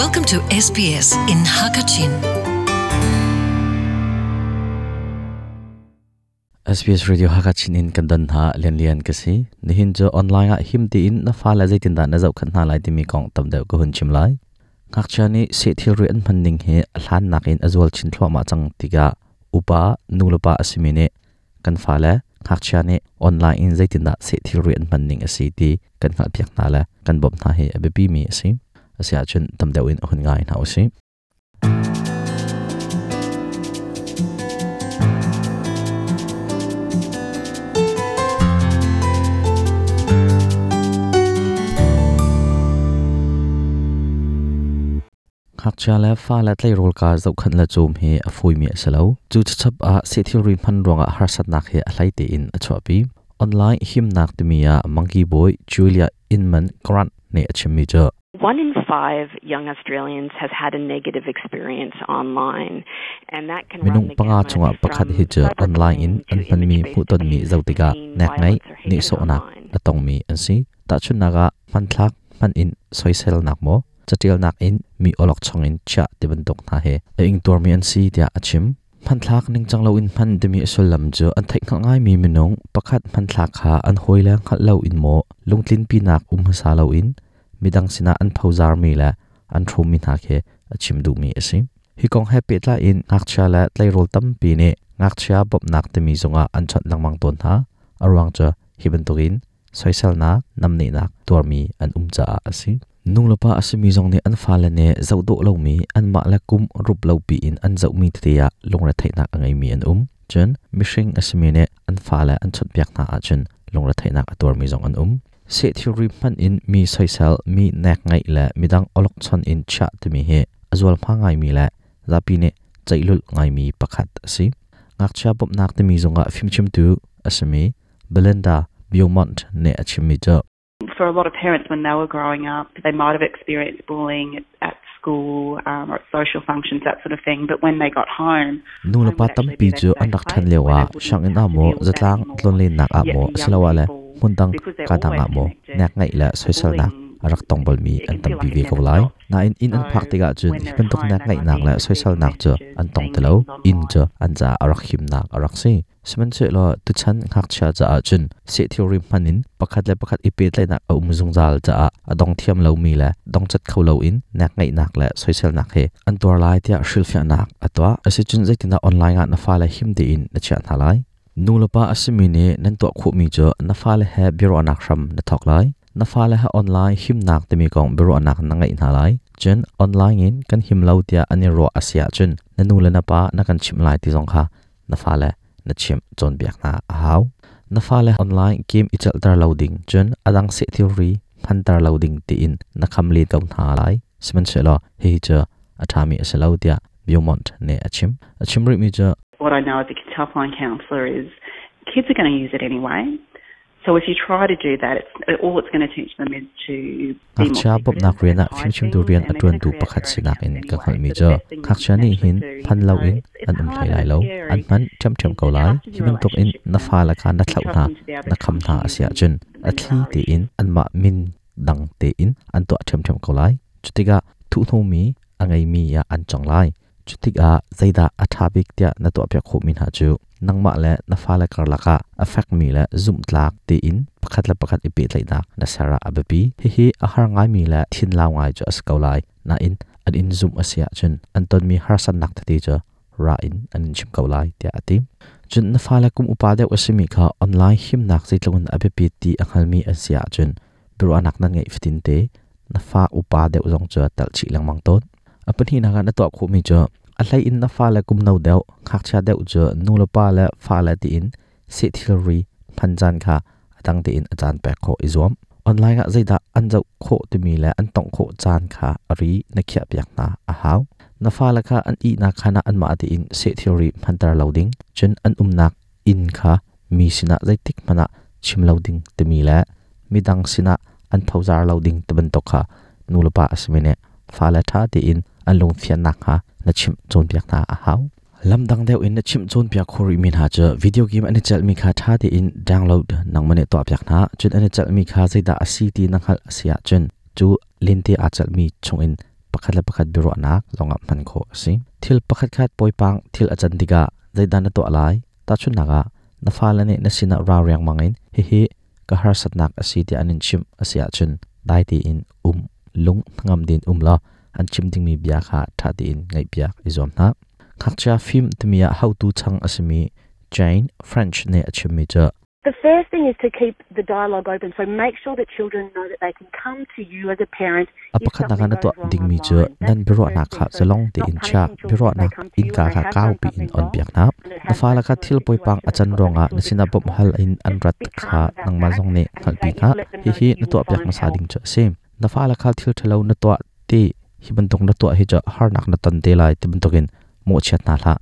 Welcome to SBS in Hakachin. SBS Radio Hakachin in kandan ha lian lian kasi. Nihin jo online a him ti in, na fa la zaitin da na zau khan na lai ti mi kong tam deu ko hun chim lai. Ngak chani se thil ri an phan ning he, hlan nakin azwal chin thwa ma chang tiga upa nulapa asimine kan fa la ngak chani online in zaitin da se thil ri an phan ning asi ti. Kan ngal piak na la kan bom na he abebi mi asi asia chen tam deuin a hun ngai na osi khắc cha le pha le tlei rol ka zo khan la zoom he a fui mi salo chu chap a se thi rin phan ronga har sat nak he a lai te in a chwa pi online him nak te mi a monkey boy, julia inman, grant ne a chimi jo One in five young Australians has had a negative experience online, and that can. Minung panga chunga pakhat hija online in an pan mi puton mi zautiga nak ngai ni so na atong mi ansi ta chun naga man thlak man in soisel nak mo. Chatial nak in mi olok chong in cha tiban tok na he. E ing tor mi ansi tia achim man thlak ning chang lo in man de mi so lam jo an thai khang ngai mi minung pakhat man thlak kha an hoila khat lo in mo. Lungtlin pi nak um ha sa lo in midang sina an phauzar mi la an thu mi na khe achim du mi ase hi kong happy tla in ngak cha la tlai rol tam pi ne ngak cha bop nak te mi zonga an chat langmang ton ha arwang cha hiban tokin soisal na namni nak tor mi an um cha asim nunglapa asimi zong ne an fa la ne zau do lo mi an ma la kum rup lo pi in an zau mi te ya long ra thai nak angai mi an um chen mishing asimi ne an fa la an chot piak na a chen long ra thai nak ator mi zong an um se theory man in mi soisal mi nek ngai la midang olok chon in cha te mi he azwal pha ngai mi la zapi ne chailul ngai mi pakhat asi ngak cha bop nak te mi zonga ah fimchim tu asami belinda biomont ne achimi jo for a lot of parents when they were growing up, they might have experienced bullying at, school um, or at social functions, that sort of thing. But when they got home, nu la pa tam pi chu an rak than lewa ah. shang in amo zatlang tlon ah le nak amo slawa le mundang ka dang amo nak ngai la social nak arak tong bol mi an tam pi ve ko lai na in in an phak tiga chun hipan tok nak ngai nak la social nak chu an tong telo in chu an za arak him nak arak si semen che lo tu chan khak cha cha chun se theory manin pakhat le pakhat ipet le nak um zung zal cha adong thiam lo mi la dong chat khau lo in nak ngai nak la social nak he an tor lai tia shil fya nak atwa ase chun zai tina online nga na fa la him de in na cha นูลปาอสมินีนั่นตัวคู่มีเจอนาฟาเลเฮบิโรอนักรัมนัทอกไลนาฟาเลเฮออนไลน์หิมนักตมีกองบิโรอนักนังไงอินหาไลจนออนไลน์อินกันหิมเลาเตียอันนี้รัวอาเซียจนนันนูเลนปานักกันชิมไลที่สองค่ะนาฟาเลนัชิมจนเบียกนาฮาวนาฟาเลออนไลน์เกมอิจตาร์เลาดิงจนอดังเซทิรีพันตาร์เลาดิงตีอินนักคำลีตองหาไลสมันเชลอเฮเจออาทามีเชลาเตียบิวมอนต์เนอชิมอชิมริมิเจอ what I know as a helpline counsellor is kids are going to use it anyway. So if you try to do that, it's, all it's going to teach them is to be more cha bop nak riana phim chim du rian atun tu pakhat sinak in ka khal mi jo khak cha ni hin phan lo in an um thlai lai lo an man cham cham ko lai himen tok in na fa la kha na thlau na na kham na asia chun a thli ti in an ma min dang te in an to cham cham ko lai chutiga thu thu mi angai mi ya an chong lai chutika zaida athabik tia na to pya kho min ha chu nangma le na fa le kar laka affect mi le zum tlak te in pakhat la pakhat ipi tlai nak na sara abapi hi hi a har ngai mi le thin law ngai chu askau lai na in an in zum asia chun an ton mi har san nak ti chu ra in an in chim kau lai tia ati chun na fa le kum upa de wasimi kha online him nak zai tlon abapi ti angal mi asia chun biro anak nan ngai 15 te na fa upa de zong chu tal chi lang mang ton apan hi naga na to khu mi cho alai in na fa la kum no deu khak cha deu cho nu la pa la fa la ti in se theory phan jan kha atang ti in achan pe kho izom online ga zaida an jau kho ti mi la an tong kho chan kha ari na khya pyak na a haw na fa la kha an i na khana an ma ti in se theory phan tar loading chun an um nak in kha mi sina zai tik mana chim loading ti mi la midang sina an phauzar loading taban to kha nu la pa asmene fa la tha ti in an lung fian nak ha, na chim chon piak na a hau. Lam dang deu in, na chim chon piak khori min ha cha video game ani chal mi kha tha ti in download, nang mane to piak na. Chun ani chal mi kha sei da a si ti nang hal asia chun. Chu lin ti a chal mi chung in. Pakhat la pakhat biro na longa man kho si. Thil pakhat khat poi pang, thil achan diga. Zaidan to alai ta chun naga na fa la ne, na sina ra riang mangin hi hi, ka har sat satnak asi ti anin chim asia chun. Dai ti in um lung ngam din um la an chim ding mi bia kha tha ti in ngai bia izom na khakcha film timia how to chang asimi jane french ne achimi cha The first thing is to keep the dialogue open. So make sure that children know that they can come to you as a parent. apakhat na kana to ding mi chu nan biro na kha chalong ti in cha biro na in ka kha kau pi in on piak na na fa la kha thil poi pang achan ronga na sina bom hal in an rat kha nang ma jong ne khal pi kha hi hi na to piak ma sa ding cha sem na fa la khal thil thalo na to ti hi ban tong na to hi cha har nak na tan te lai ti ban tokin mo chat na la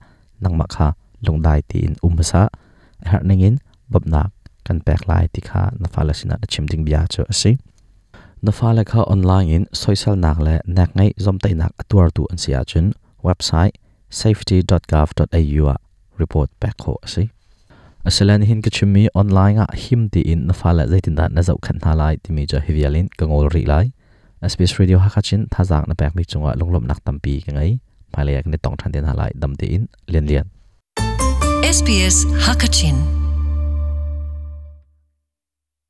nang ma kha lung dai ti in um sa har ningin bab nak kan pek lai ti kha na fa la sina na chim ding bia chu ase na fa la kha online in social nak le nak ngai zom tai nak atuar tu an sia chun website safety.gov.au report back ho ase asalan hin ka chimi online a him ti in na fala zaitin da na zau khan na lai ti mi ja hivialin ka ngol ri lai. SBS radio hakachin thazak na pek mi chunga lunglom nak tampi ka ngai. Phalayak ne tong than den halai dam ti in lian lian SBS Hakachin